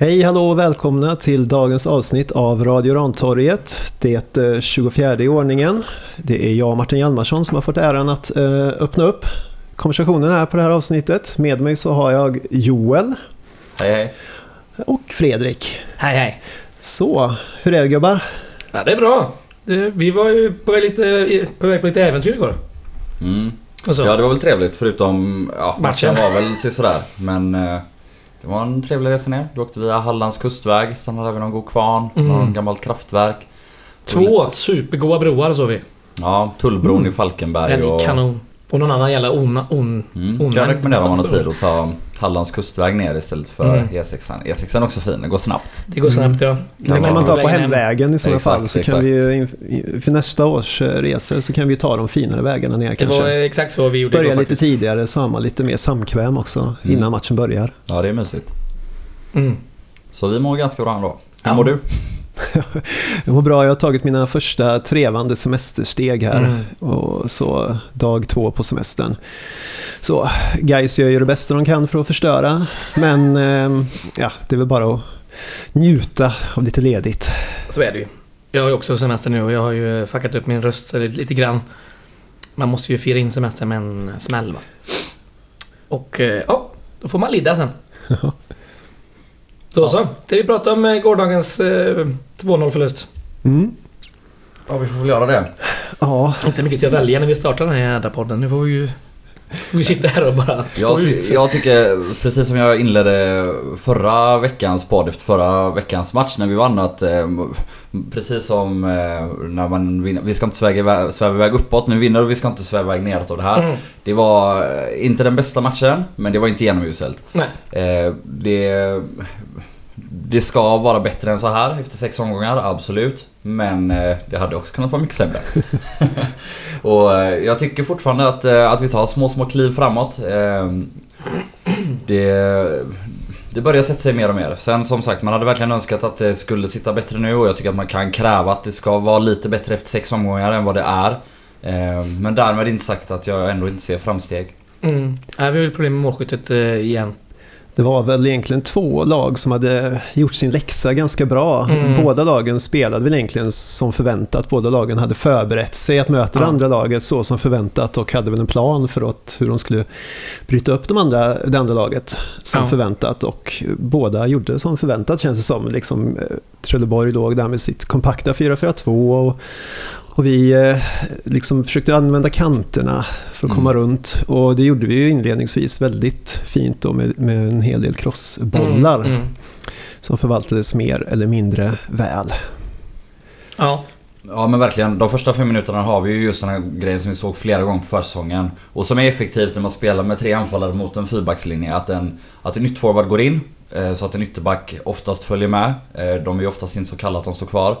Hej, hallå och välkomna till dagens avsnitt av Radio Rantorget. Det är 24 i ordningen. Det är jag, Martin Hjalmarsson, som har fått äran att eh, öppna upp konversationen här på det här avsnittet. Med mig så har jag Joel Hej hej. och Fredrik. Hej hej. Så, hur är det gubbar? Ja, det är bra. Vi var ju på väg, lite, på väg på lite äventyr igår. Mm. Och så. Ja det var väl trevligt förutom... Ja, matchen Matchen. var väl sådär men... Det var en trevlig resa ner. Vi åkte via Hallands kustväg, stannade vid någon god kvarn, Mm. någon gammalt kraftverk. Två supergoda broar så vi. Ja, Tullbron Mm. i Falkenberg Den är och... kanon. Och någon annan jävla on... on Mm. Onödigt Kan rekommendera om man har tid att ta Hallands kustväg ner istället för Mm. E6. E6 är också fin, det går snabbt. det går snabbt ja. Den kan man ta på vägen hem. hemvägen i sådana Exakt, fall. Så exakt. kan vi för nästa års eh, resor så kan vi ta de finare vägarna ner Det kanske. var exakt så vi gjorde Börja lite faktiskt. tidigare så har man lite mer samkväm också Mm. innan matchen börjar. Ja, det är mysigt. Mm. Så vi mår ganska bra ändå. Hur Ja. mår du? Jag mår bra, jag har tagit mina första trevande semestersteg här. Mm. Och så dag två på semestern. Så guys gör ju det bästa de kan för att förstöra. Men ehm, ja, det är väl bara att njuta av lite ledigt. Så är det ju. Jag har ju också semester nu och jag har ju fuckat upp min röst lite, lite grann. Man måste ju fira in semestern med en smäll va. Och eh, ja, då får man lida sen. Då så. Ska vi prata om gårdagens eh, 2-0 förlust? Mm. Ja, vi får väl göra det. Ja, Inte mycket att välja när vi startar den här jädra podden. Nu får vi ju... Vi sitta här och bara Jag, ut. jag tycker, precis som jag inledde förra veckans podd efter förra veckans match när vi vann att eh, Precis som eh, när man vinner, vi ska inte sväva iväg, sväva iväg uppåt, nu vinner och vi ska inte sväva iväg neråt av det här. Mm. Det var eh, inte den bästa matchen, men det var inte genomuselt. Nej. Eh, det, det ska vara bättre än så här efter sex omgångar, absolut. Men eh, det hade också kunnat vara mycket sämre. och eh, jag tycker fortfarande att, eh, att vi tar små, små kliv framåt. Eh, det, det börjar sätta sig mer och mer. Sen som sagt, man hade verkligen önskat att det skulle sitta bättre nu och jag tycker att man kan kräva att det ska vara lite bättre efter sex omgångar än vad det är. Eh, men därmed inte sagt att jag ändå inte ser framsteg. Mm. Äh, vi har ju problem med målskyttet eh, igen det var väl egentligen två lag som hade gjort sin läxa ganska bra. Mm. Båda lagen spelade väl egentligen som förväntat. Båda lagen hade förberett sig att möta det Ja. andra laget så som förväntat och hade väl en plan för att, hur de skulle bryta upp de andra, det andra laget som Ja. förväntat. Och båda gjorde som förväntat känns det som. Liksom, eh, Trelleborg låg där med sitt kompakta 4-4-2 och, och vi eh, liksom försökte använda kanterna för att komma Mm. runt. Och det gjorde vi ju inledningsvis väldigt fint då med, med en hel del crossbollar Mm. Mm. som förvaltades mer eller mindre väl. Ja. Ja men verkligen. De första fem minuterna har vi ju just den här grejen som vi såg flera gånger på försäsongen. Och som är effektivt när man spelar med tre anfallare mot en fyrbackslinje. Att en, att en ytterforward går in. eh, Så att en ytterback oftast följer med. Eh, De är ju oftast inte så kalla att de står kvar.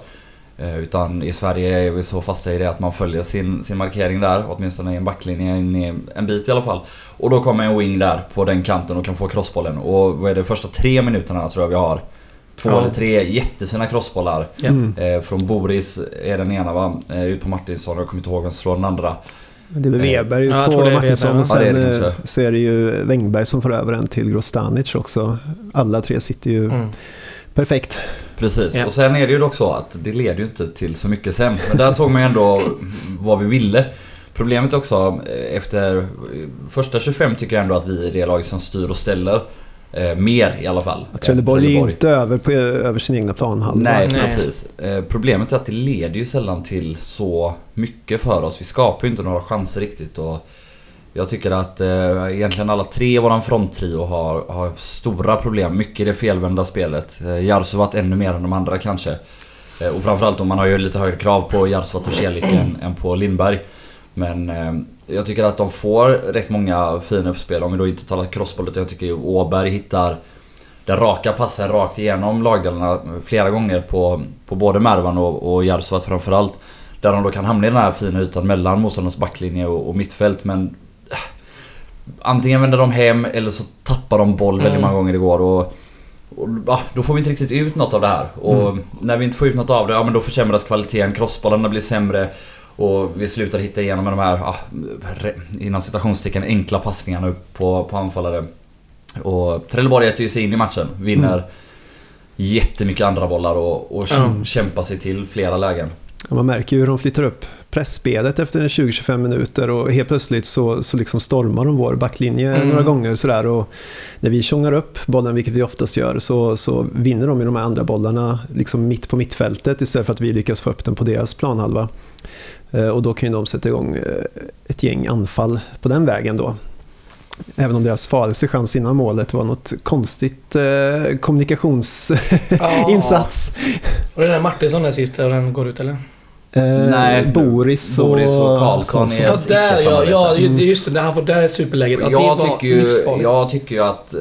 Eh, Utan i Sverige är vi så fasta i det att man följer sin, sin markering där. Åtminstone i en backlinje in i en bit i alla fall. Och då kommer en wing där på den kanten och kan få crossbollen. Och vad är det första tre minuterna tror jag vi har? Två Ja. eller tre jättefina crossbollar. Ja. Mm. Eh, från Boris är den ena va? Eh, ut på Martinsson och jag kommer inte ihåg vem som slår den andra. Det är väl Eh, Weber ja, jag på är Martinsson Weber, och sen Ja, det är det eh, så är det ju Wängberg som får över en till Grostanic också. Alla tre sitter ju Mm. Perfekt. Precis. Ja. Och sen är det ju dock så att det leder ju inte till så mycket sen. Men där såg man ju ändå vad vi ville. Problemet också eh, efter eh, första 25 tycker jag ändå att vi är det laget som styr och ställer. Eh, mer i alla fall. Trelleborg är ju inte över, på, över sin egna planhalva. Nej, Nej. precis. Eh, problemet är att det leder ju sällan till så mycket för oss. Vi skapar ju inte några chanser riktigt. Och jag tycker att eh, egentligen alla tre i våran fronttrio har, har stora problem. Mycket i det felvända spelet. Eh, Jarsuvat ännu mer än de andra kanske. Eh, och framförallt om man har ju lite högre krav på Jarsuvat och Celik än, än på Lindberg. Men eh, jag tycker att de får rätt många fina uppspel. Om vi då inte talar crossboll utan jag tycker ju Åberg hittar den raka passen rakt igenom lagdelarna flera gånger på, på både Mervan och, och Jarsuvat framförallt. Där de då kan hamna i den här fina ytan mellan motståndarnas backlinje och, och mittfält men... Antingen vänder de hem eller så tappar de boll väldigt Mm. många gånger igår och... och ja, då får vi inte riktigt ut något av det här. Och när vi inte får ut något av det, ja men då försämras kvaliteten, crossbollarna blir sämre. Och vi slutar hitta igenom med de här, re- inom citationstecken, enkla passningarna upp på, på anfallare. Och Trelleborg äter ju sig in i matchen. Vinner jättemycket andra bollar och, och Ja. kämpa sig till flera lägen. Ja, man märker ju hur de flyttar upp pressspelet efter 20-25 minuter och helt plötsligt så, så liksom stormar de vår backlinje Mm. några gånger sådär och när vi tjongar upp bollen, vilket vi oftast gör, så, så vinner de ju de här andra bollarna liksom mitt på mittfältet istället för att vi lyckas få upp den på deras planhalva. Eh, Och då kan ju de sätta igång eh, ett gäng anfall på den vägen då. Även om deras farligaste chans innan målet var något konstigt eh, kommunikationsinsats. Och det där Martinsson där sist, där den går ut eller? Eh, Nej, Boris och, Boris och Karlsson är- Ja, ett där ja, icke-samarbete. ja det är just det. Han får, där är superläget. Ja, jag, var tycker ju, jag tycker ju att eh,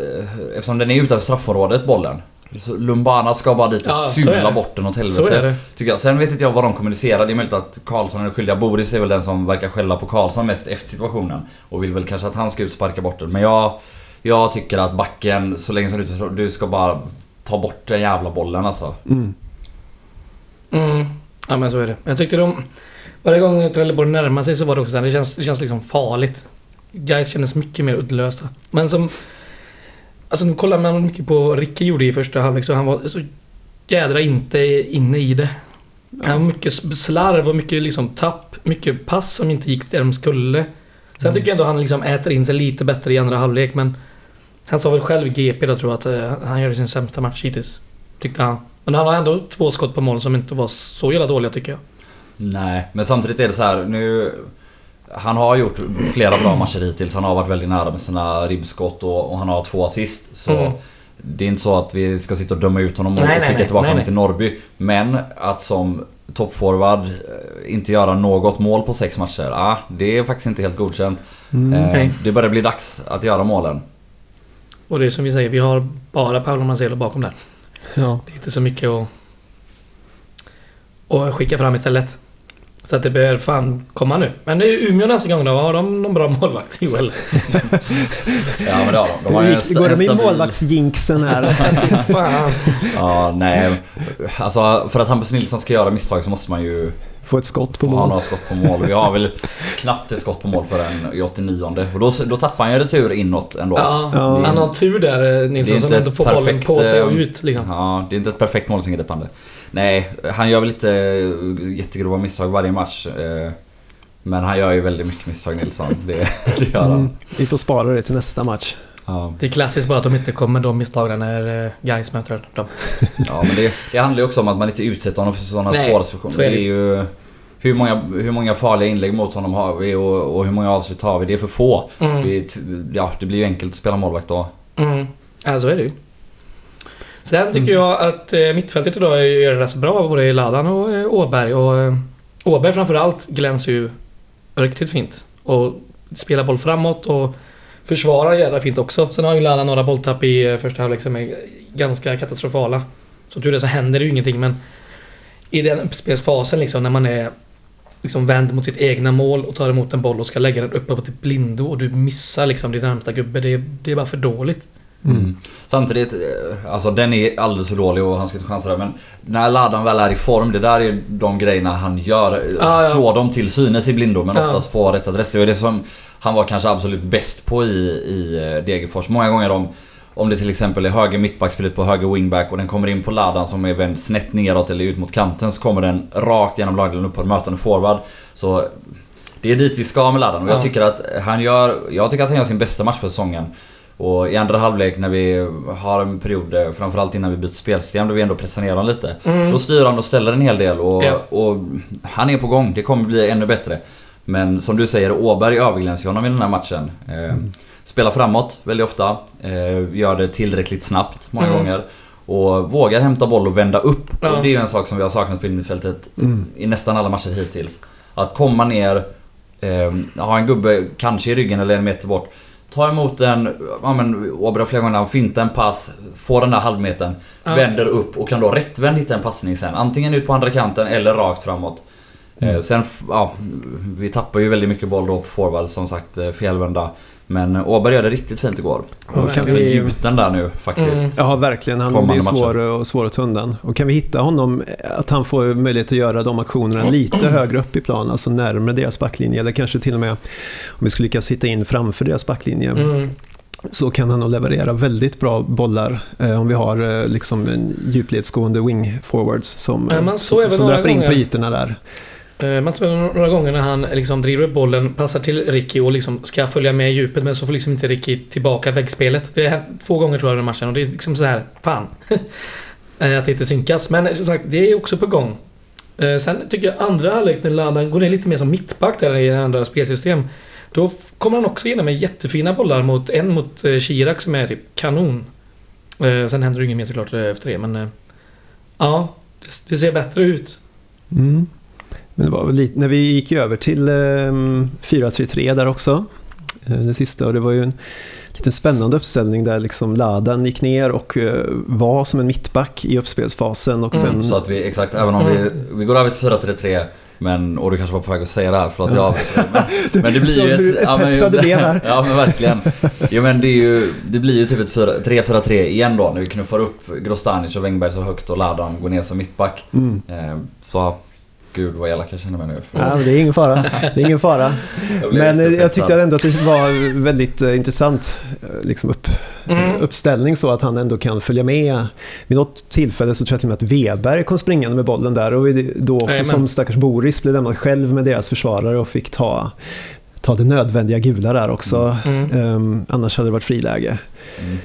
eftersom den är utanför straffområdet bollen. Så Lumbana ska bara dit och Ja, sula bort den åt Så är helvete. det. Tycker jag. Sen vet inte jag vad de kommunicerar. Det är möjligt att Karlsson är skyldiga. Boris är väl den som verkar skälla på Karlsson mest efter situationen. Och vill väl kanske att han ska ut och sparka bort den. Men jag, jag tycker att backen, så länge som du du ska bara ta bort den jävla bollen alltså. Mm. Mm. Ja men så är det. Jag tyckte de... Varje gång Trelleborg närmade sig så var det också så här, det känns, det känns liksom farligt. Guys kändes mycket mer uddlösa. Men som... Alltså nu kollar man mycket på vad Ricky gjorde i första halvlek så han var så jädra inte inne i det. Han var mycket slarv och mycket liksom tapp. Mycket pass som inte gick där de skulle. Sen tycker jag ändå han liksom äter in sig lite bättre i andra halvlek men... Han sa väl själv i GP då tror jag att eh, han gör sin sämsta match hittills. Tyckte han. Men han har ändå två skott på mål som inte var så jävla dåliga tycker jag. Nej, men samtidigt är det så här nu... Han har gjort flera bra matcher hittills. Han har varit väldigt nära med sina ribbskott och, och han har två assist. Så Mm. det är inte så att vi ska sitta och döma ut honom och Nej, skicka nej. tillbaka Nej, honom till Norrby. Men att som toppforward eh, inte göra något mål på sex matcher. Ah, det är faktiskt inte helt godkänt. Mm. Eh, det börjar bli dags att göra målen. Och det är som vi säger, vi har bara Paolo Marcelo bakom där. Ja. Det är inte så mycket att... att skicka fram istället. Så att det bör fan komma nu. Men det är Umeå nästa gång då. Har de någon bra målvakt? Joel? Ja men det har de. De har ju en, Går de i målvaktsjinxen här? fan. Ja, nej. Alltså för att Hampus Nilsson ska göra misstag så måste man ju Få ett skott på mål. har skott på mål. Vi har väl knappt ett skott på mål förrän i 89 Och då, då tappar han ju retur inåt ändå. Ja, Ja. han har tur där Nilsson som inte får bollen på sig och eh, ut liksom. Ja, det är inte ett perfekt målsingripande. Nej, han gör väl lite jättegrova misstag varje match. eh, Men han gör ju väldigt mycket misstag Nilsson. Det, det gör han. Mm. Vi får spara det till nästa match. Ja, Det är klassiskt bara att de inte kommer de misstagen när eh, guys möter dem. ja men det, det handlar ju också om att man inte utsätter honom för sådana Nej, svåra situationer. så är Det det. är ju... Hur många, hur många farliga inlägg mot honom har vi och, och hur många avslut har vi? Det är för få. Mm. Vi, ja, det blir ju enkelt att spela målvakt då. Mm. Ja, så är det ju. Sen tycker Mm. jag att eh, mittfältet idag gör det rätt så bra, både i Ladan och eh, Åberg. Och eh, Åberg framförallt glänser ju riktigt fint. Och spelar boll framåt och försvarar jävla fint också. Sen har ju Ladan några bolltapp i första halvlek som är ganska katastrofala. Som tur är så händer det ju ingenting men i den uppspelsfasen liksom när man är liksom vänd mot sitt egna mål och tar emot en boll och ska lägga den uppe på typ blindo och du missar liksom din närmsta gubbe. Det, det är bara för dåligt. Mm. Samtidigt, eh, alltså den är alldeles för dålig och han ska inte chansa där. Men när Ladan väl är i form, det där är de grejerna han gör. eh, Ja, ja. Så de till synes i blindo men Ja. oftast på rätt adress. Det var det som han var kanske absolut bäst på i, i eh, Degerfors. Många gånger om, om det till exempel är höger mittbackspelet på höger wingback och den kommer in på Ladan som är vänd snett neråt eller ut mot kanten så kommer den rakt genom lagdelen upp på mötande forward. Så det är dit vi ska med Ladan och jag Ja. tycker att han gör, jag tycker att han gör sin bästa match för säsongen. Och i andra halvlek när vi har en period, eh, framförallt innan vi byter spelsystem, då vi ändå pressar ner honom lite. Mm. Då styr han och ställer en hel del och, Ja. och han är på gång. Det kommer bli ännu bättre. Men som du säger, Åberg överglänser honom i den här matchen. Eh, Spelar framåt väldigt ofta. Eh, gör det tillräckligt snabbt många Mm. gånger. Och vågar hämta boll och vända upp. Ja. Och det är ju en sak som vi har saknat på innerfältet Mm. i nästan alla matcher hittills. Att komma ner, ha en gubbe kanske i ryggen eller en meter bort. Ta emot en, ja men Åberg flera gånger fintar en pass, får den där halvmetern, Ja. vänder upp och kan då rättvänd hitta en passning sen. Antingen ut på andra kanten eller rakt framåt. Eh, sen, ja, vi tappar ju väldigt mycket boll då på forward som sagt, eh, felvända. Men Åberg gör det riktigt fint igår. Ja, Och kan kan vi- gjuten där nu faktiskt. Mm. Ja, verkligen. Han Kommande blir svår och svår att ta undan. Och kan vi hitta honom, att han får möjlighet att göra de aktionerna lite högre upp i plan, alltså närmare deras backlinje, eller kanske till och med om vi skulle lyckas hitta in framför deras backlinje. Mm. så kan han nog leverera väldigt bra bollar eh, om vi har eh, liksom en djupledsgående wing forwards som, Ja, man såg som, som löper in på ytorna där. Eh, Man ser några gånger när han liksom driver upp bollen, passar till Ricky och liksom ska följa med i djupet men så får liksom inte Ricky tillbaka väggspelet. Det har hänt två gånger tror jag i den matchen och det är liksom så här, fan. Eh, att det inte synkas. Men eh, som sagt, det är också på gång. Sen tycker jag andra halvlek när Ladan går ner lite mer som mittback där i andra spelsystem. Då kommer han också igenom med jättefina bollar mot en mot eh, Chirac som är typ kanon. Sen händer det inget mer såklart efter det men... Ja, det, det ser bättre ut. Mm. Men det var väl lite, när vi gick över till eh, 4-3-3 där också, eh, det sista, och det var ju en liten spännande uppställning där liksom Ladan gick ner och eh, var som en mittback i uppspelsfasen och sen... Mm. Så att vi, exakt, även om vi, vi går över till 4-3-3 men, och du kanske var på väg att säga det här, förlåt jag avbröt dig, men, men det blir ju ett... Ja, men, du blev här. ja men verkligen. Jo men det är ju, det blir ju typ ett 4 3-4-3 igen då när vi knuffar upp Grostanic och Wängberg så högt och Ladan går ner som mittback. Mm. Eh, så, gud vad elak jag känner mig nu. Ja, det är ingen fara. Det är ingen fara. Jag Men eh, jag tyckte ändå att det var väldigt eh, intressant eh, liksom upp, Mm. uppställning så att han ändå kan följa med. Vid något tillfälle så tror jag till och med att Weber kom springande med bollen där och då också Jajamän. som stackars Boris blev lämnad själv med deras försvarare och fick ta, ta det nödvändiga gula där också. Mm. Ehm, annars hade det varit friläge. Mm.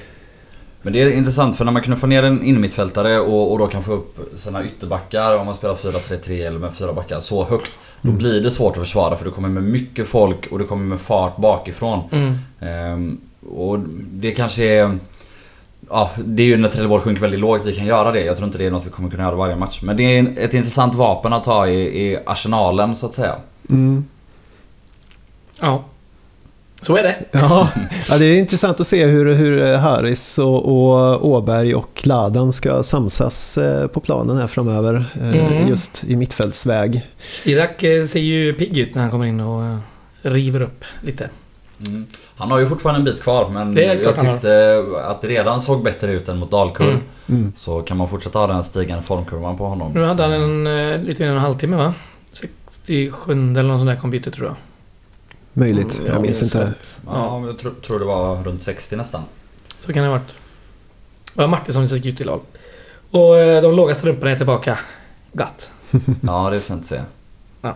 Men det är intressant för när man knuffar ner en innermittfältare och, och då kan få upp sina ytterbackar om man spelar 4-3-3 eller med fyra backar så högt. Då Mm. blir det svårt att försvara för du kommer med mycket folk och du kommer med fart bakifrån. Mm. Ehm, och det kanske är... Ja, det är ju när Trelleborg sjunker väldigt lågt vi kan göra det. Jag tror inte det är något vi kommer kunna göra varje match. Men det är ett intressant vapen att ha i, i arsenalen så att säga. Mm. Ja. Så är det. Ja, ja, det är intressant att se hur, hur Harris och, och Åberg och Ladan ska samsas eh, på planen här framöver. eh, Mm. Just i mittfältsväg. Irak eh, ser ju pigg ut när han kommer in och river upp lite. Mm. Han har ju fortfarande en bit kvar men jag tyckte att det redan såg bättre ut än mot Dalkurd. Mm. Mm. Så kan man fortsätta ha den stigande formkurvan på honom. Nu hade han en, lite mer än en halvtimme va? 67 eller något sånt där kom bytet tror jag. Möjligt, Mm, jag minns inte. Ja, Ja, jag tror, tror det var runt 60 nästan. så kan det ha varit. Det var Martinsson som gick ut i lag. Och eh, de låga strumporna är tillbaka. Gott. Ja, det är fint att se. Ja.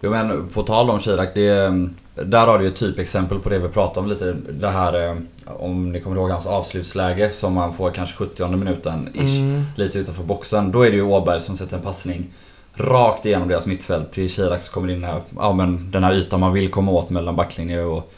Jo, men på tal om Chirac, det är, där har du ju ett typexempel på det vi pratade om lite. Det här, eh, om ni kommer ihåg hans avslutsläge som man får kanske 70 minuten ish. Mm. Lite utanför boxen. Då är det ju Åberg som sätter en passning rakt igenom deras mittfält till Chirac som kommer in här. Ja men den här ytan man vill komma åt mellan backlinje och,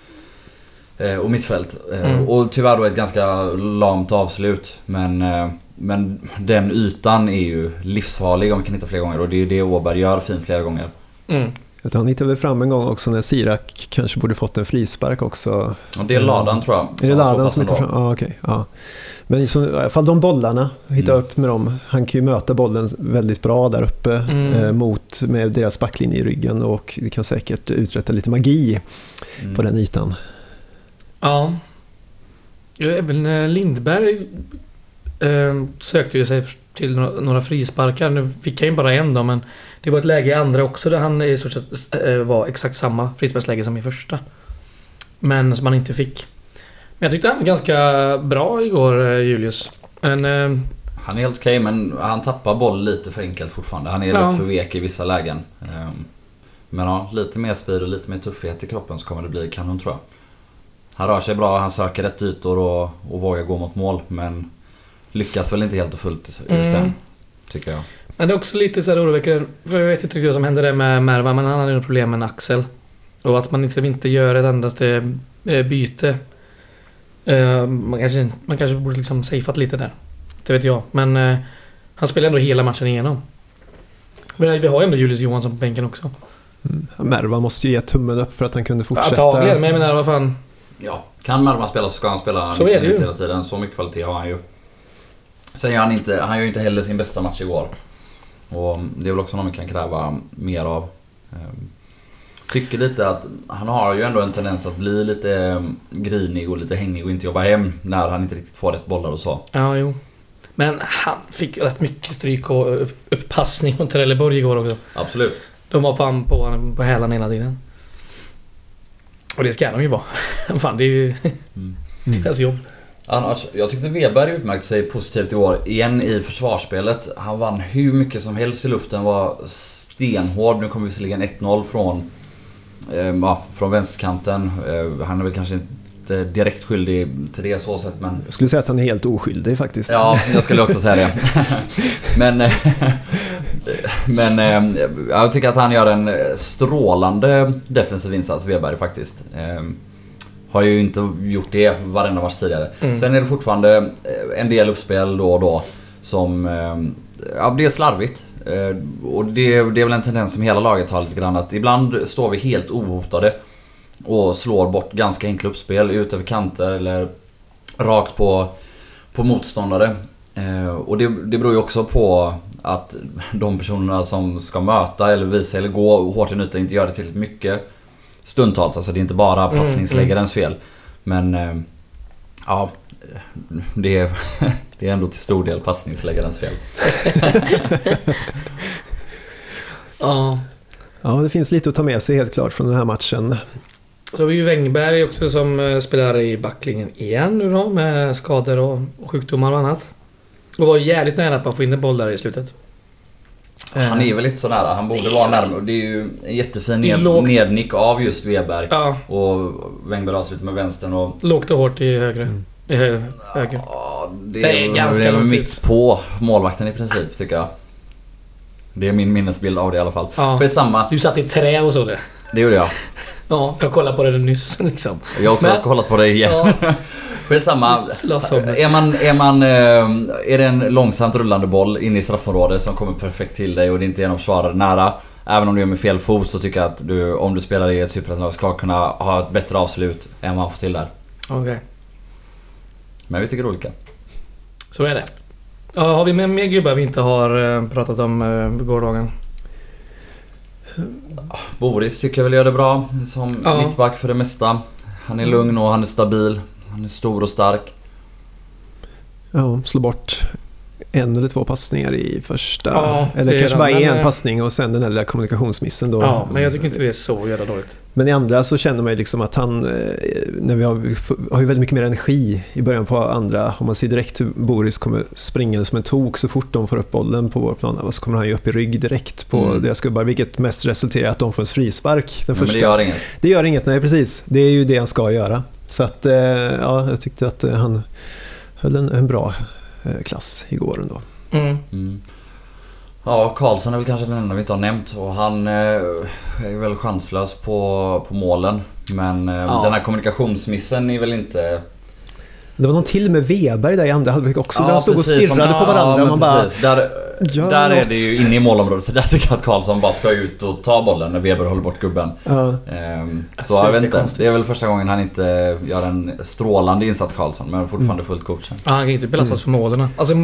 eh, och mittfält. Eh, Mm. Och tyvärr då ett ganska lamt avslut. Men, eh, men den ytan är ju livsfarlig om vi kan hitta fler gånger. Och det är ju det Åberg gör fint flera gånger. Mm. Att Han hittade väl fram en gång också när Sirak kanske borde fått en frispark också. Och det är Ladan tror jag. Är det som Ladan som hittar fram? Ja, okej. ja. Men så, i alla fall de bollarna, hitta Mm. upp med dem. Han kan ju möta bollen väldigt bra där uppe Mm. eh, mot med deras backlinje i ryggen och det kan säkert uträtta lite magi Mm. på den ytan. Ja. Ja, Även eh, Lindberg eh, sökte ju sig till några, några frisparkar. Nu fick han ju bara en då men det var ett läge i andra också där han i stort sett eh, var exakt samma frisparksläge som i första. Men som han inte fick. Men jag tyckte han var ganska bra igår eh, Julius. Men eh, Han är helt okej men han tappar boll lite för enkelt fortfarande. Han är Ja. lite för vek i vissa lägen. Ehm, Men ja, lite mer speed och lite mer tuffhet i kroppen så kommer det bli kanon tror jag. Han rör sig bra, han söker rätt ytor och, och vågar gå mot mål men lyckas väl inte helt och fullt ut Mm. än. Tycker jag. Men det är också lite så här oroväckande. För jag vet inte riktigt vad som hände där med Merva, men han hade nog problem med en axel. Och att man inte, inte gör ett endaste eh, byte. Eh, Man kanske, man kanske borde liksom safeat lite där. Det vet jag. Men eh, han spelar ändå hela matchen igenom. Men vi har ju ändå Julius Johansson på bänken också. Mm. Merva måste ju ge tummen upp för att han kunde fortsätta. Antagligen, men jag menar vad fan. Ja, kan Mervan spela så ska han spela Så 90 är det ju. hela tiden. Så mycket kvalitet har han ju. Sen gör han inte, han gör ju inte heller sin bästa match igår. Och det är väl också något man kan kräva mer av. Ehm, Tycker lite att han har ju ändå en tendens att bli lite ehm, grinig och lite hängig och inte jobba hem när han inte riktigt får rätt bollar och så. Ja, jo. Men han fick rätt mycket stryk och upp- upppassning mot Trelleborg igår också. Absolut. De var fan på honom på hälarna hela tiden. Och det ska de ju vara. fan, det är ju... deras jobb. Annars, jag tyckte Weberg utmärkte sig positivt i år. Igen i försvarsspelet. Han vann hur mycket som helst i luften. Var stenhård. Nu kommer visserligen 1-0 från, eh, ja, från vänsterkanten. Eh, han är väl kanske inte direkt skyldig till det så sätt men... Jag skulle säga att han är helt oskyldig faktiskt. Ja, jag skulle också säga det. men... eh, men eh, jag tycker att han gör en strålande defensiv insats, Weberg faktiskt. Har ju inte gjort det varenda match tidigare. Mm. Sen är det fortfarande eh, en del uppspel då och då som... eh, Ja, det är slarvigt. Eh, Och det, det är väl en tendens som hela laget har lite grann att ibland står vi helt ohotade och slår bort ganska enkla uppspel ut över kanter eller rakt på, på motståndare. Och det, det beror ju också på att de personerna som ska möta eller visa eller gå hårt i inte gör det tillräckligt mycket stundtals. Alltså det är inte bara Mm, passningsläggarens fel. Men eh, ja, det är, det är ändå till stor del passningsläggarens fel. Ja. Ja, det finns lite att ta med sig helt klart från den här matchen. Så har vi ju Wängberg också som eh, spelar i backlinjen igen nu då med skador och och sjukdomar och annat. Och var jävligt nära på att få in en boll där i slutet. Han är väl lite sådär, han borde vara närmare. Det är ju en jättefin Det är ned, lågt. nednick av just Weberg. Ja, Och Wängberg avslutar med vänstern och... lågt och hårt i högre. I hö, höger. Ja, det, Det är ganska det är mitt ut. på målvakten i princip tycker jag. Det är min minnesbild av det i alla fall. Ja. Skitsamma, Du satt i trä och så det. det gjorde jag. Ja, jag kollade på det nyss liksom. Jag har också Men- kollat på det igen. Ja, Skitsamma. slåss om det. Är man, är man... eh, Är det en långsamt rullande boll in i straffområdet som kommer perfekt till dig och det inte är någon försvarare nära. Även om du gör med fel fot så tycker jag att du, om du spelar i ett superettanlag, ska kunna ha ett bättre avslut än vad han får till där. Okej, Men vi tycker olika. så är det. Ja, har vi med mer gubbar vi inte har eh, pratat om uh, gårdagen? Boris tycker jag väl gör det bra som Ja. mittback för det mesta. Han är lugn och han är stabil. Han är stor och stark. Ja, slå bort en eller två passningar i första. Ja, eller kanske är bara men, en eh, passning och sen den här lilla kommunikationsmissen då. Ja, men jag tycker inte det är så jävla dåligt. Men i andra så känner man ju liksom att han, eh, när vi har, vi har ju väldigt mycket mer energi i början på andra. Om man ser direkt hur Boris kommer springa som en tok så fort de får upp bollen på vår plan. Så kommer han ju upp i rygg direkt på Mm. deras gubbar, vilket mest resulterar i att de får en frispark. Den Ja, men första. det gör inget. det gör inget, nej precis. Det är ju det han ska göra. Så att, eh, ja, jag tyckte att eh, han höll en, en bra eh, klass igår ändå. Mm. Mm. Ja, Karlsson är väl kanske den enda vi inte har nämnt och han är väl chanslös på, på målen. Men Ja. den här kommunikationsmissen är väl inte... Det var någon till med Weberg där i andra halvlek också. där de stod och stirrade på varandra. Ja, och man bara, precis. Där, där är det ju inne i målområdet så där tycker jag att Karlsson bara ska ut och ta bollen när Weber håller bort gubben. ja, Ehm, så Alltså, jag vet inte. konstigt. Det är väl första gången han inte gör en strålande insats Karlsson men fortfarande fullt godkänd. Ja, han kan inte belastas Mm. för målen. Alltså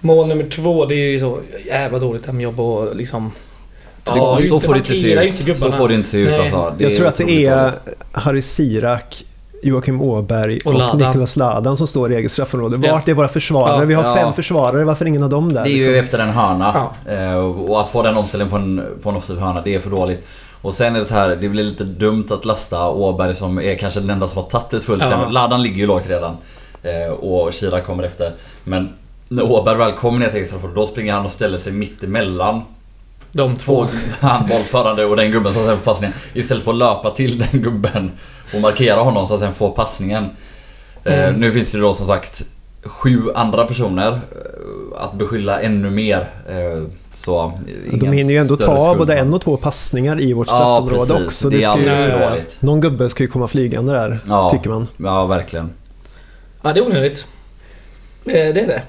mål nummer två, det är ju så jävla dåligt hemjobb och liksom... Ja, så får det inte se ju ut. Så gubbarna. får det inte se ut alltså. Det jag tror att det är dåligt. Harry Sirak, Joakim Åberg Och och, Ladan. Niklas Ladan som står i eget straffområde. Ja. Vart är våra försvarare? Ja. Vi har Ja. fem försvarare, varför ingen av dem där? Det är liksom? ju efter en hörna. Eh, Och att få den omställningen på en, på en offensiv hörna, det är för dåligt. Och sen är det så här, det blir lite dumt att lasta Åberg som är kanske den enda som har tagit ett fullt Ja. ja. Ladan ligger ju lågt redan. Eh, Och Kira kommer efter. Men när Åberg väl kommer ner till eget straffområde, då springer han och ställer sig mitt emellan De två. två handbollförande och den gubben som sen får passningen. Istället för att löpa till den gubben och markera honom så att sen får passningen. Eh, Mm. Nu finns det ju då som sagt sju andra personer eh, att beskylla ännu mer. Eh, Så De hinner ju ändå ta både en och två passningar i vårt Ja straffområde precis, också. det är ska ju, Ja. någon gubbe ska ju komma flygande där, Ja, tycker man. ja verkligen. Ja, det är onödigt. Eh, Det är det.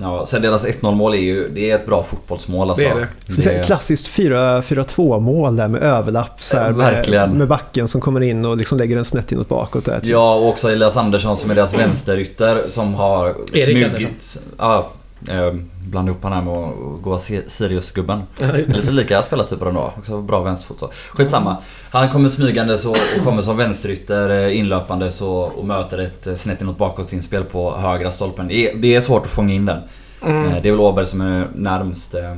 Ja, sen deras 1-0 mål är ju, det är ett bra fotbollsmål alltså. Det är det. Vi säga, klassiskt 4-4-2 mål där med överlapp så här, verkligen. med, med backen som kommer in och liksom lägger en snett inåt bakåt där. typ. Ja, och också Elias Andersson som är deras vänsterytter som har Erik smugit... Ja, eh, blanda ihop han här med att gå Si- Sirius-gubben. Ja. Lite lika spelartyper ändå. Också bra vänsterfot så. Skitsamma. Han kommer smygande så och kommer som vänsterytter eh, inlöpande så och möter ett eh, snett inåt bakåt inspel på högra stolpen. Det är, det är svårt att fånga in den. Mm. Eh, Det är väl Åberg som är närmst. eh,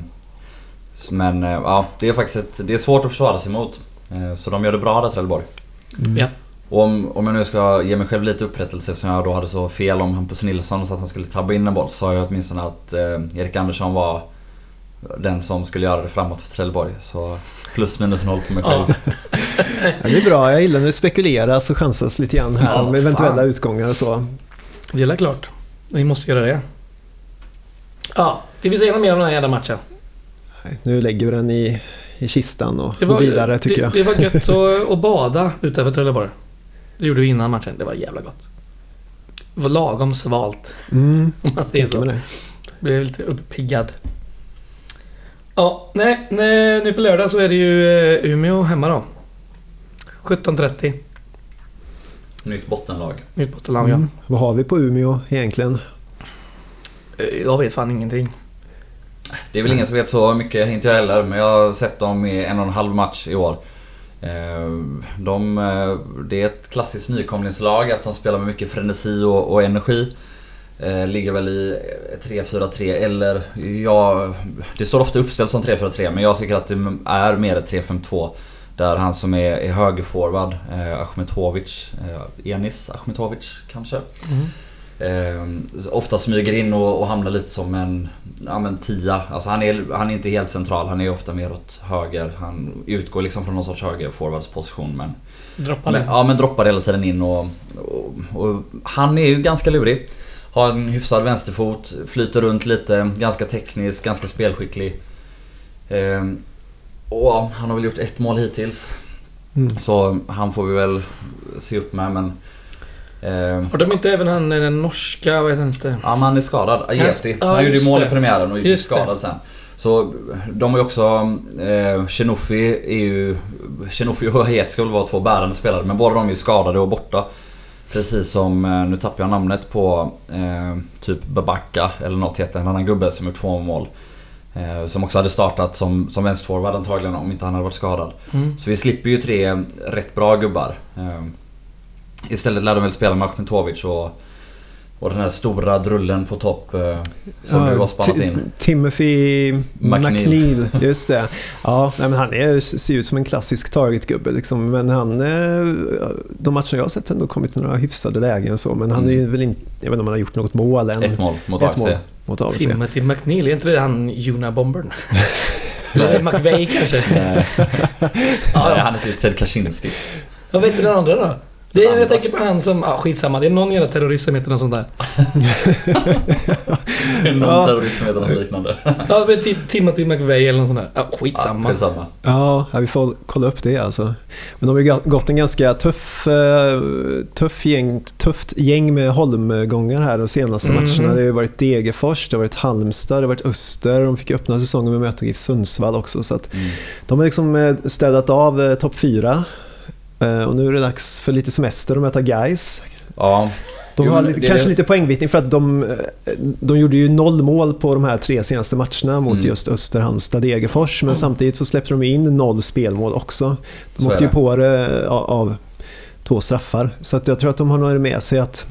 Men ja, det är faktiskt ett, det är svårt att försvara sig mot. Så de gör det bra där Trelleborg. Mm. Ja. Och om, om jag nu ska ge mig själv lite upprättelse eftersom jag då hade så fel om Hampus Nilsson så att han skulle tabba in en boll så sa jag åtminstone att eh, Erik Andersson var den som skulle göra det framåt för Trelleborg. Så plus minus noll på mig själv. Ja. Det är bra, jag gillar när det spekuleras och chansas lite grann här Ja, om eventuella fan. utgångar och så. Det är klart. Vi måste göra det. Ja, ska vi säga något mer om den här jävla matchen? Nej, Nu lägger vi den i, i kistan och Det går vidare tycker det, jag. det var gött att, att bada utanför Trelleborg. Det gjorde vi innan matchen. Det var jävla gott. Det var lagom svalt. Mm, Om man säger så. det. Blev lite uppiggad. Ja, nej, nej. Nu på lördag så är det ju eh, Umeå hemma då. 17.30. Nytt bottenlag. Nytt bottenlag Mm. Vad har vi på Umeå egentligen? ja. Eh, Jag vet fan ingenting. Det är väl ingen som vet så mycket, inte jag heller. Men jag har sett dem i en och en halv match i år. Eh, de, eh, det är ett klassiskt nykomlingslag, att de spelar med mycket frenesi och, och energi. Eh, ligger väl i 3-4-3 eller ja, det står ofta uppställt som 3-4-3 men jag tycker att det är mer ett 3-5-2. Där han som är, är högerforward, eh, Ahmetovic, eh, Enis Ahmetovic kanske. Mm. Eh, ofta smyger in och, och hamnar lite som en ja, men tia. Alltså han, är, han är inte helt central, han är ofta mer åt höger. Han utgår liksom från någon sorts högerforwardsposition men, Droppa men, ja, men droppar hela tiden in och, och, och Han är ju ganska lurig. Har en hyfsad vänsterfot, flyter runt lite, ganska teknisk, ganska spelskicklig. Eh, och han har väl gjort ett mål hittills. Mm. Så han får vi väl se upp med men... Eh, Har de inte även han den norska, vad heter inte? Ja men han är skadad. Ajeti. Ja, han gjorde ju mål i premiären och gick Just det. skadad sen. Så de har ju också... Eh, Shenofi är ju... Shenofi och ska väl vara två bärande spelare men båda de är ju skadade och borta. Precis som, eh, nu tappar jag namnet på eh, typ Babacca eller något heter en annan gubbe som gjort två mål. Eh, som också hade startat som, som vänsterforward antagligen om inte han hade varit skadad. Mm. Så vi slipper ju tre rätt bra gubbar. Eh, Istället lär de väl spela med Ahmetovic och, och den här stora drullen på topp eh, som du har spannat in. Timothy McNeil. McNeil. Just det. Ja, nej, men han är, ser ut som en klassisk targetgubbe liksom. Men han... eh, De matcher jag har sett har ändå kommit några hyfsade lägen så. Men han är ju väl inte... Jag vet inte om han har gjort något mål än. Ett mål mot Ett AFC. mål mot AFC. Timothy McNeil, är inte det han Juna-bombern? Eller McVeigh kanske? Nej, Ja, ja. han heter ju Ted Kaczynski. Vad vet du den andra då? Det är, jag tänker på han som, ah, skitsamma, det är någon jävla terrorist som heter något sånt där. Någon Ja. terrorist som heter något liknande. Ja, men typ Timothy McVeigh eller något sånt där. Ja, Ja, skitsamma. skitsamma. Ja, vi får kolla upp det alltså. Men de har ju gått en ganska tuff, eh, tuff gäng, tufft gäng med holmgångar här de senaste Mhm. matcherna. Det har ju varit Degerfors, det har varit Halmstad, det har varit Öster. De fick öppna säsongen med möta GIF Sundsvall också. Så att Mm. de har liksom eh, städat av eh, topp fyra. Eh, Och nu är det dags för lite semester och möta Guys. Ja, De Jo, har lite, det- kanske lite poängvittning för att de, eh, de gjorde ju noll mål på de här tre senaste matcherna mot Mm. just Öster, Halmstad, Degerfors. Men samtidigt så släppte de in noll spelmål också. De Så åkte ju det. på det av, två straffar. Så att jag tror att de har nog med sig att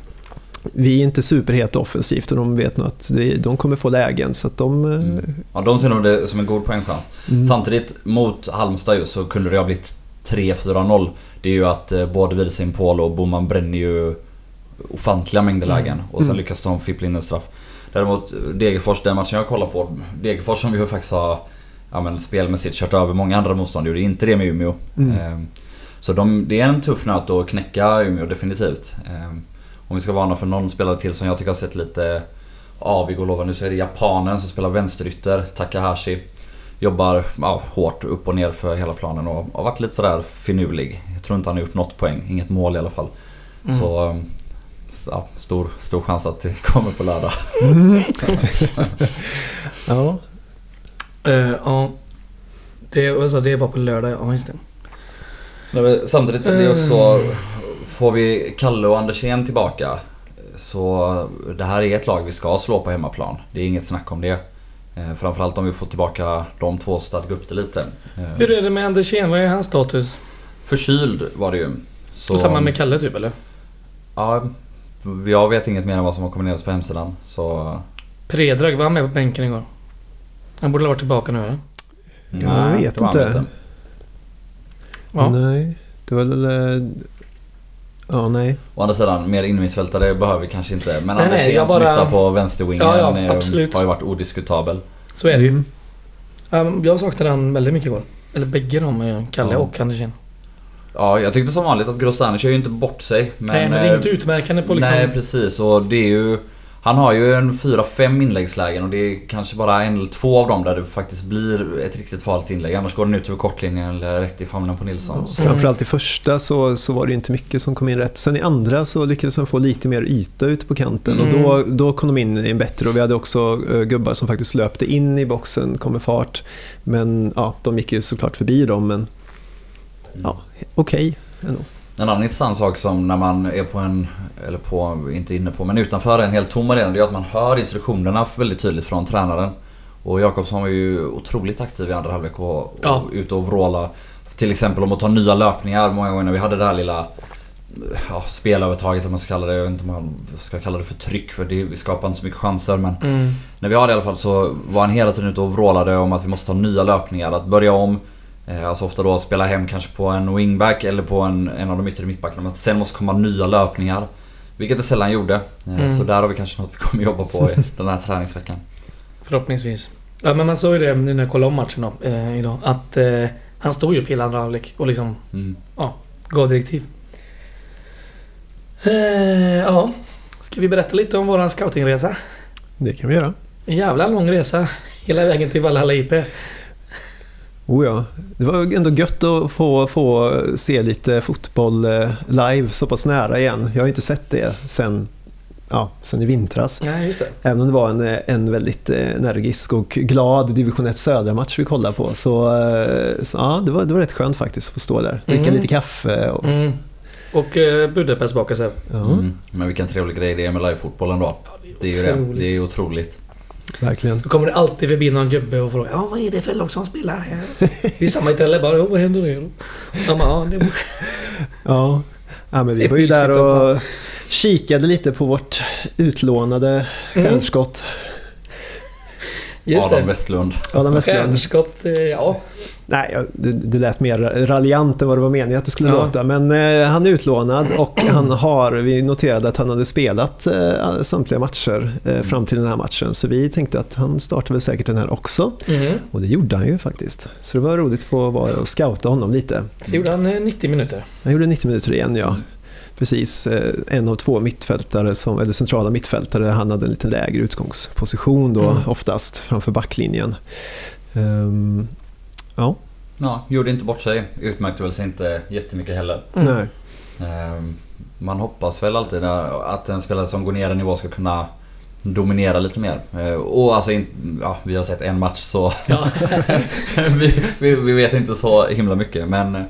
vi är inte superheta offensivt och de vet nog att de kommer få lägen. Så att de... eh, Mm. ja, de ser nog det som en god poängchans. mm. Samtidigt mot Halmstad just så kunde det ha blivit 3-4-0. Det är ju att eh, både Widersen Paul och Boman bränner ju ofantliga mängder Mm. lägen. Och sen Mm. lyckas de fippla in en straff. Däremot Degerfors, den matchen jag kollar på. Degerfors som vi ju faktiskt har ja, men, spelmässigt kört över många andra motstånd. Gjorde inte det med Umeå. Mm. Ehm, Så de, det är en tuff nöt att knäcka Umeå definitivt. Ehm, Om vi ska varna för någon spelare till som jag tycker har sett lite avig och lovande så är det japanen som spelar vänsterytter, Takahashi. Jobbar ja, hårt upp och ner för hela planen och har varit lite sådär finurlig. Jag tror inte han har gjort något poäng, inget mål i alla fall. Mm. Så ehm, ja, stor, stor chans att det kommer på lördag. Mm. ja, Eh, ja. Det, alltså, det var på lördag, ja just det. Nej, men samtidigt, det är också... Får vi Kalle och Andersén tillbaka så det här är ett lag vi ska slå på hemmaplan. Det är inget snack om det. Eh, Framförallt om vi får tillbaka de två och stadga upp det lite. Eh, Hur är det med Andersén? Vad är hans status? Förkyld var det ju. Så, Och samma med Kalle typ eller? Ja, jag vet inget mer än vad som har kommenterats på hemsidan. Så... Predrag, var han med på bänken igår? Han borde ha varit tillbaka nu eller? Jag vet det var han inte. Ja. nej. Det var väl... eh, Ja, nej. Å andra sidan, mer innermittfältare behöver vi kanske inte. Men Nej, nej, jag Andersén som bara- yttar på vänsterwingen Ja, ja, eh, absolut. har ju varit odiskutabel. Så är det ju. Mm. Um, jag saknade han väldigt mycket igår. Eller bägge de, eh, Kalle Ja. och Andersén. Ja, jag tyckte som vanligt att Grostani kör ju inte bort sig. Men, Nej, men det är eh, inget utmärkande på liksom... Nej, precis. Och det är ju... Han har ju en 4-5 inläggslägen och det är kanske bara en eller två av dem där det faktiskt blir ett riktigt farligt inlägg. Annars går den ut över kortlinjen eller rätt i famnen på Nilsson. Så, Framförallt i första så, så var det inte mycket som kom in rätt. Sen i andra så lyckades de få lite mer yta ute på kanten och Mm. då, då kom de in i en bättre och vi hade också uh, gubbar som faktiskt löpte in i boxen, kom med fart. Men ja, de gick ju såklart förbi dem men ja, okej ändå. En annan intressant sak som när man är på en, eller på, inte inne på, men utanför en helt tom arena, det är att man hör instruktionerna väldigt tydligt från tränaren. Och Jakobsson var ju otroligt aktiv i andra halvlek och, och Ja. ute och vråla. Till exempel om att ta nya löpningar många gånger när vi hade det här lilla ja, spelövertaget vad man ska kalla det. Jag vet inte om man ska kalla det för tryck för det, vi skapar inte så mycket chanser men Mm. när vi har det i alla fall så var han hela tiden ute och vrålade om att vi måste ta nya löpningar, att börja om. Eh, Alltså ofta då spela hem kanske på en wingback eller på en, en av de yttre mittbackarna. Men att sen måste komma nya löpningar. Vilket det sällan gjorde. Eh, Mm. Så där har vi kanske något vi kommer jobba på i den här träningsveckan. Förhoppningsvis. Ja men man såg ju det nu när jag kollade om matchen då, eh, idag. Att eh, han stod ju upp hela andra halvlek och liksom Mm. gav direktiv. Eh, ja. Ska vi berätta lite om våran scoutingresa? Det kan vi göra. En jävla lång resa. Hela vägen till Valhalla IP. Oh ja. Det var ändå gött att få, få se lite fotboll eh, live så pass nära igen. Jag har ju inte sett det sen, ja, sen i vintras. Nej, just det. Även om det var en, eh, en väldigt eh, energisk och glad division 1 södra match vi kollade på. Så, så ja, det var, det var rätt skönt faktiskt att få stå där. Dricka Mm. lite kaffe. Och, Mm. Och eh, Budapestbakelse. ja, Mm. Men vilken trevlig grej det är med livefotbollen då. Det är ju det. Det är otroligt. Verkligen. Då kommer det alltid förbi någon gubbe och frågar Ja, vad är det för lag som spelar här? Vi är samma i Trelleborg. Ja, vad händer det då? Ja, men, ja, det Ja. ja, men vi Det är var ju där och kikade lite på vårt utlånade stjärnskott. Just Adam det. Westlund. Adam Westlund. Stjärnskott, eh, ja. Nej, det, det lät mer raljant än vad det var meningen att det skulle Ja. låta. Men eh, han är utlånad och han har, vi noterade att han hade spelat eh, samtliga matcher eh, fram till den här matchen. Så vi tänkte att han startar väl säkert den här också. Mm. Och det gjorde han ju faktiskt. Så det var roligt att få vara och scouta honom lite. Så gjorde han eh, 90 minuter. Han gjorde 90 minuter igen, ja. Precis, eh, en av två mittfältare, som, eller centrala mittfältare, han hade en lite lägre utgångsposition då Mm. oftast framför backlinjen. Ehm, ja, Ja, gjorde inte bort sig. Utmärkte väl sig inte jättemycket heller. Mm. nej. Ehm, Man hoppas väl alltid att en spelare som går ner en nivå ska kunna dominera lite mer. Eh, Och alltså, ja, vi har sett en match så Ja. vi, vi, vi vet inte så himla mycket men.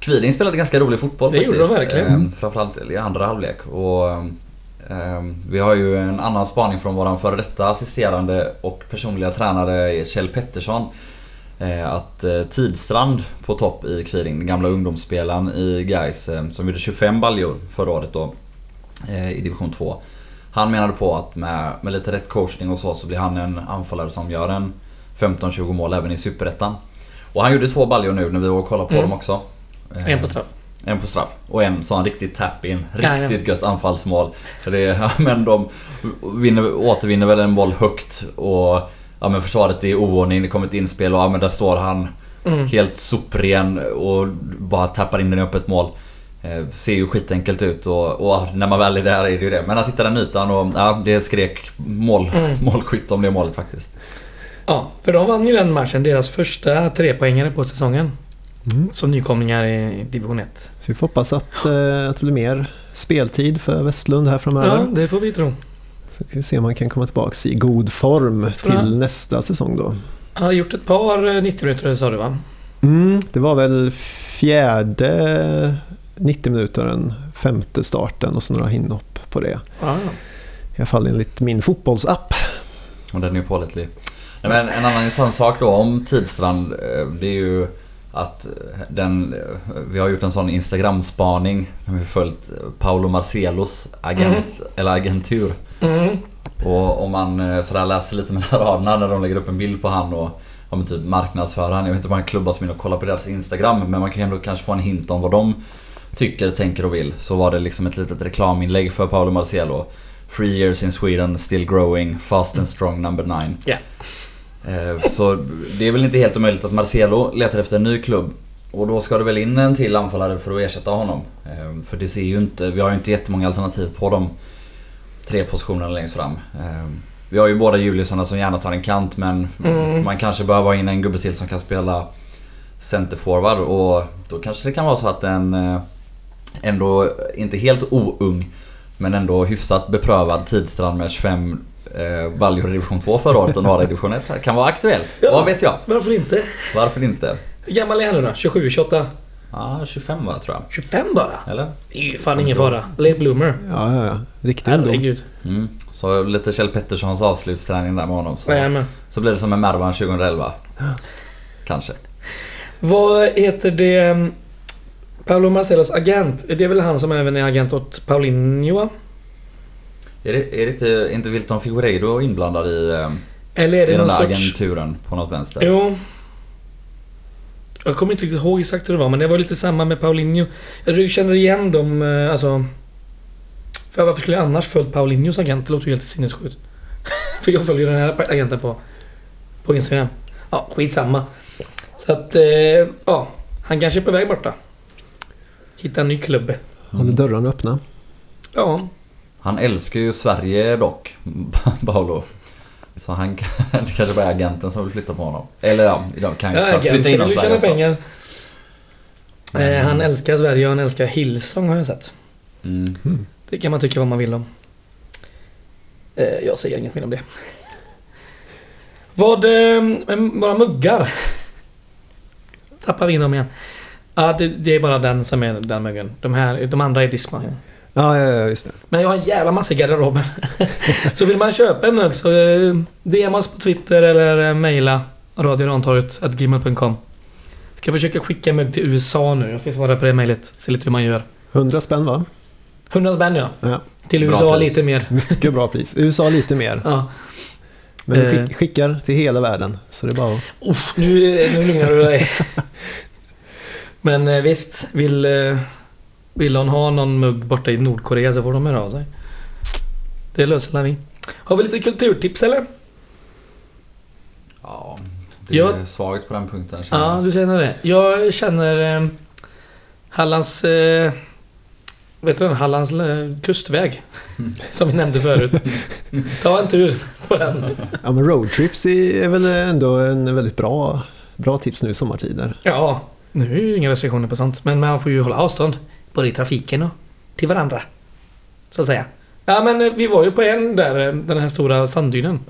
Kviding spelade ganska rolig fotboll Det faktiskt. gjorde de verkligen. Ehm, Framförallt i andra halvlek. Och, ehm, vi har ju en annan spaning från våran före detta assisterande och personliga tränare Kjell Pettersson. Eh, Att eh, Tidstrand på topp i Kviding, den gamla ungdomsspelaren i Gais som gjorde 25 baljor förra året då eh, i division 2. Han menade på att med, med lite rätt coachning och så så blir han en anfallare som gör en 15-20 mål även i Superettan. Och han gjorde två baljor nu när vi var och kollade på Mm. dem också. Eh, En på straff. en på straff och en sån riktigt tap-in. Riktigt gött anfallsmål. Det, men de vinner, återvinner väl en boll högt och ja, men försvaret är i oordning. Det kommer ett inspel och ja, men där står han Mm. helt sopren och bara tappar in den i öppet mål. Eh, ser ju skitenkelt ut och, och när man väl är där är det ju det. Men att hitta den ytan och ja, det skrek mål, Mm. målskytt om det målet faktiskt. Ja, för de vann ju den matchen. Deras första trepoängare på säsongen. Mm. Som nykomlingar i division 1. Så vi får hoppas att, eh, att det blir mer speltid för Westlund här Ja, framöver. det får vi tro. Så vi se om man kan komma tillbaka i god form Får han- till nästa säsong då. Han har gjort ett par eh, 90 minuter sa du va? Mm, det var väl fjärde 90 minuter, den femte starten och så några inhopp på det. Ja. I alla fall enligt min fotbollsapp. Och den är ju pålitlig. Nej, men en annan intressant sak då om Tidstrand. eh, Det är ju att den... eh, Vi har gjort en sån Instagram-spaning. Vi har följt Paolo Marcelos agent, eller agentur. Mm. Och om man eh, sådär läser lite mellan raderna när de lägger upp en bild på han och ja, men typ marknadsför han. Jag vet inte om han klubbar som in och kollar på deras Instagram men man kan ju ändå kanske få en hint om vad de tycker, tänker och vill. Så var det liksom ett litet reklaminlägg för Paolo Marcelo. Three years in Sweden, still growing, fast and strong number nine. Ja. Eh, Så det är väl inte helt omöjligt att Marcelo letar efter en ny klubb. Och då ska det väl in en till anfallare för att ersätta honom. Eh, För det ser ju inte, vi har ju inte jättemånga alternativ på de tre positionerna längst fram. Eh, Vi har ju båda Juliusarna som gärna tar en kant men Mm. man kanske behöver ha in en gubbe till som kan spela centerforward och då kanske det kan vara så att en ändå inte helt oung men ändå hyfsat beprövad Tidstrand med 25 eh, baljor i division 2 förra året och några i division 1 kan vara aktuellt. Ja. Vad vet jag? Varför inte? Varför inte? Hur gammal är han nu då? 27, 28? Ja, 25 va tror jag. 25 bara? Eller? Det är ju fan ingen fara. Late bloomer. Ja, ja, ja. Riktig ungdom. Herregud. Mm. Så lite Kjell Petterssons avslutsträning där med honom. Så, Jajamän. så blir det som med Mervan 2011. Kanske. Vad heter det? Paolo Marcelos agent. Det är väl han som även är agent åt Paulinho? Är det, är det inte, inte Wilton Figueiredo inblandad i, eh, Eller är i det den någon där sorts... agenturen på något vänster? Jo. Jag kommer inte riktigt ihåg exakt hur det var men det var lite samma med Paulinho. Jag känner igen dem, eh, alltså... För varför skulle jag annars följt Paulinhos agent? Det låter ju helt sinnessjukt. för jag följer den här agenten på, på Instagram. Ja, skitsamma. Så att, eh, ja. Han kanske är på väg borta. Hitta en ny klubb. Håller dörrarna öppna. Ja. Han älskar ju Sverige dock, Paolo. Så han kan, det kanske bara är agenten som vill flytta på honom. Eller ja, de kan ju Ja, flytta inom Sverige tjäna också. pengar. Eh, han älskar Sverige och han älskar Hillsong har jag sett. Mm. Det kan man tycka vad man vill om. Eh, jag säger inget mer om det. Vad... Eh, bara muggar. Tappar vi in dem igen. Ja, det, det är bara den som är den muggen. De, här, de andra är diskmaskinen. Ja, ja, ja, just det. Men jag har en jävla massa i garderoben. så vill man köpa en mugg så eh, DM oss på Twitter eller eh, mejla radiorantorget.gmail.com Ska försöka skicka en mugg till USA nu. Jag ska svara på det mejlet. Se lite hur man gör. 100 spänn va? 100 spänn ja. Ja. Till Bra USA pris. lite mer. Mycket bra pris. USA lite mer. Ja. Men vi Eh. skick, skickar till hela världen. Så det är bara att... Uff, nu, nu lugnar du dig. Men eh, visst, vill, eh, vill hon ha någon mugg borta i Nordkorea så får de höra av sig. Det löser vi. Har vi lite kulturtips eller? Ja, det är Jag- svagt på den punkten känner Ja, jag. du känner det. Jag känner eh, Hallands... Eh, vet du den? Hallands eh, kustväg. Som vi nämnde förut. Ta en tur på den. Ja, men roadtrips är är väl ändå en väldigt bra, bra tips nu i sommartider. Ja, nu är ju inga restriktioner på sånt. Men man får ju hålla avstånd. Både i trafiken och till varandra. Så att säga. Ja men eh, vi var ju på en där, eh, den här stora sanddynen.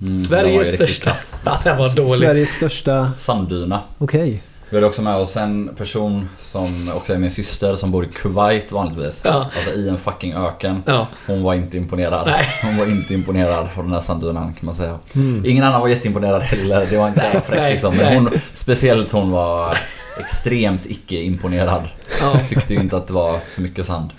Mm, Sveriges största. Ja, den var dålig. Sveriges största... Sanddyna. Okej. Vi hade också med oss en person som också är min syster som bor i Kuwait vanligtvis. Ja. Alltså i en fucking öken. Ja. Hon var inte imponerad. Nej. Hon var inte imponerad av den här sanddynan kan man säga. Mm. Ingen annan var jätteimponerad heller. Det var inte jävla fräckt liksom. Men hon, speciellt hon var extremt icke-imponerad. ja. Tyckte ju inte att det var så mycket sand.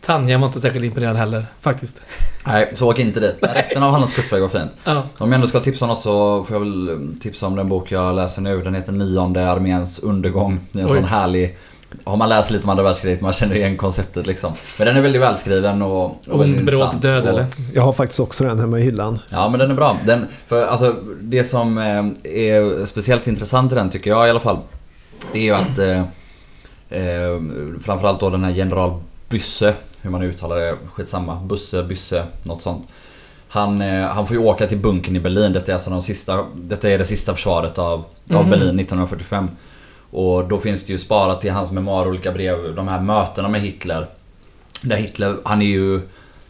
Tanja var inte särskilt imponerad heller, faktiskt. Nej, så åk inte dit. Resten av Hallands kustväg var fint. Ja. Om jag ändå ska tipsa om något så får jag väl tipsa om den bok jag läser nu. Den heter Nionde arméns undergång. Det är en Oj. sån härlig... Har man läst lite om andra världskriget, man känner igen konceptet liksom. Men den är väldigt välskriven och, och Ond, bråd, död och, eller? Jag har faktiskt också den hemma i hyllan. Ja men den är bra. Den, för alltså det som eh, är speciellt intressant i den tycker jag i alla fall. Är ju att eh, eh, framförallt då den här general Bysse, hur man uttalar det, skitsamma. Busse, Bysse, något sånt. Han, eh, han får ju åka till bunkern i Berlin. Detta är, alltså de sista, detta är det sista försvaret av, av Mhm. Berlin 1945. Och då finns det ju sparat i hans memoarer olika brev, de här mötena med Hitler. Där Hitler, han är ju...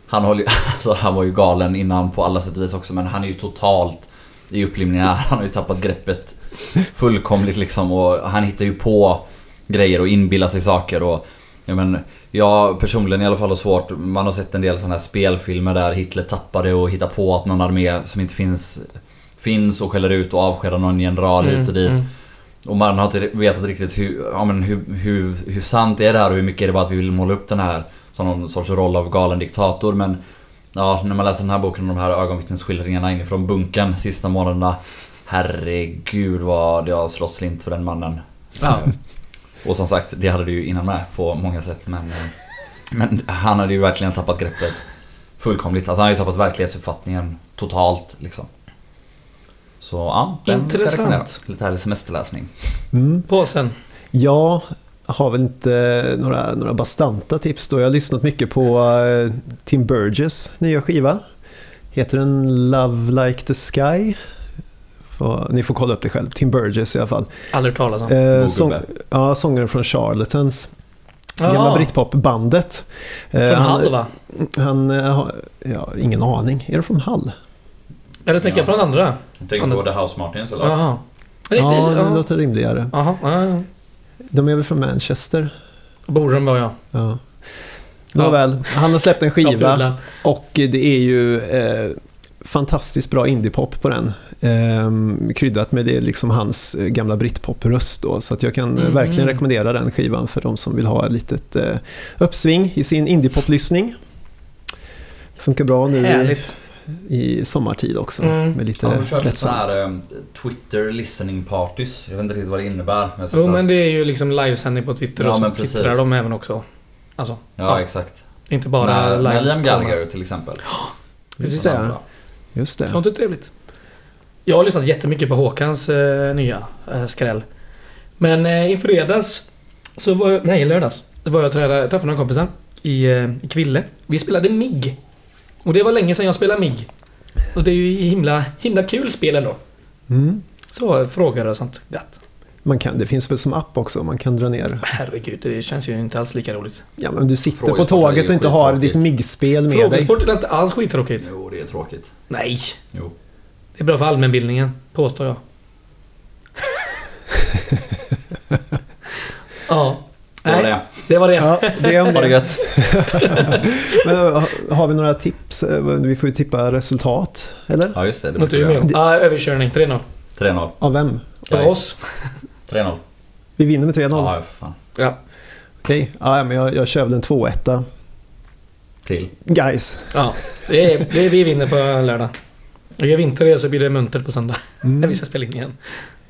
Han, håller, alltså, han var ju galen innan på alla sätt och vis också men han är ju totalt i upplivningar. Han har ju tappat greppet fullkomligt liksom och han hittar ju på grejer och inbillar sig saker och Ja, men jag personligen i alla fall har svårt. Man har sett en del sådana här spelfilmer där Hitler tappar det och hittar på att någon armé som inte finns Finns och skäller ut och avskedar någon general hit och dit. mm. Och man har inte vetat riktigt hur, ja, men hur, hur, hur sant är det här och hur mycket är det bara att vi vill måla upp den här som någon sorts roll av galen diktator. Men ja, när man läser den här boken och de här ögonvittnesskildringarna inifrån bunkern sista månaderna. Herregud vad har slått slint för den mannen. Ja. Och som sagt, det hade du ju innan med på många sätt men... Men han hade ju verkligen tappat greppet fullkomligt. Alltså han har ju tappat verklighetsuppfattningen totalt liksom. Så ja, den jag Intressant. Lite härlig semesterläsning. Mm. Påsen. Jag har väl inte några, några bastanta tips då. Jag har lyssnat mycket på eh, Tim Burgess nya skiva. Heter den Love Like the Sky? Ni får kolla upp det själv. Tim Burgess i alla fall. Aldrig hört talas om. Eh, sång, ja, sångaren från Charlatans. Ja. Gamla britpopbandet. Eh, Från han- Hall va? Han eh, har, ja, ingen aning. Är det från Hall? Eller tänker jag på den andra? Jag tänker på The House Martins eller? Inte... Ja, det Ja, låter rimligare. Jaha. Ja, ja. De är väl från Manchester? Borde de vara ja. Ja. Ja. Nåväl, han har släppt en Ja, skiva och det är ju eh, fantastiskt bra indiepop på den. Eh, kryddat med det liksom hans eh, gamla britpop-röst då. Så att jag kan eh, Mm. verkligen rekommendera den skivan för de som vill ha ett litet eh, uppsving i sin indiepop-lyssning. Funkar bra nu Härligt. i sommartid också. Mm. Med lite kört lite sådana lättsamt. här um, Twitter listening parties. Jag vet inte riktigt vad det innebär. Men Jo men det är ju liksom livesändning på Twitter Ja, och så precis. twittrar de även också. Alltså, Ja, Ja. exakt. inte bara med, live. med Liam Gallagher till exempel. Just Så det. Just det. Sånt är trevligt. Jag har lyssnat jättemycket på Håkans eh, nya eh, skräll. Men eh, i fredags, så var jag, nej i lördags, var jag och träffade, träffade några kompisar i, eh, i Kville. Vi spelade MIG. Och det var länge sedan jag spelade MIG. Och det är ju himla, himla kul spel ändå. Mm. Så frågor och sånt. Gött. Man kan, det finns väl som app också, man kan dra ner. Herregud, det känns ju inte alls lika roligt. Ja, men du sitter på tåget och inte har ditt. MIG-spel med dig. Frågesport är inte alls skittråkigt. Jo, det är tråkigt. Nej! Jo. Det är bra för allmänbildningen, påstår jag. ja. Det var det. Det var det. Ja, det är om det det. gött. Men, har- har vi några tips? Eh, Vi får ju tippa resultat, eller? Ja, just det. Det Mot Umeå. Ja, överkörning. 3-0. 3-0. Av vem? Guys. oss. 3-0. Vi vinner med 3-0. Ja, fan. Ja. Okej, ja, men jag, jag kör väl en 2-1. Till. Guys. ja. Det är, det är, vi vinner på lördag. Och gör vi inte det så blir det muntert på söndag. När Mm. vi ska spela in igen.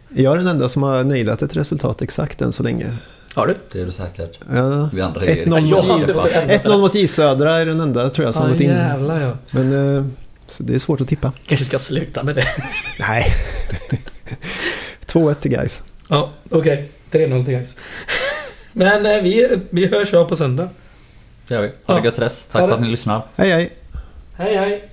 Jag är den enda som har nailat ett resultat exakt än så länge. Har du? Det är du säkert. Ja. Vi andra är 1-0 Ja, jag har mot, inte fått en enda 1-0 mot J Södra är den enda tror jag som har gått in. jävlar ja. Men eh, så det är svårt att tippa. Kanske ska sluta med det. Nej. 2-1 till guys. Ja, okej. 3-0 till guys. Men eh, vi, vi hörs av på söndag. Det gör vi. Ha det Ja. gött Therese. Tack Ha för det. att ni lyssnar. Hej hej. Hej hej!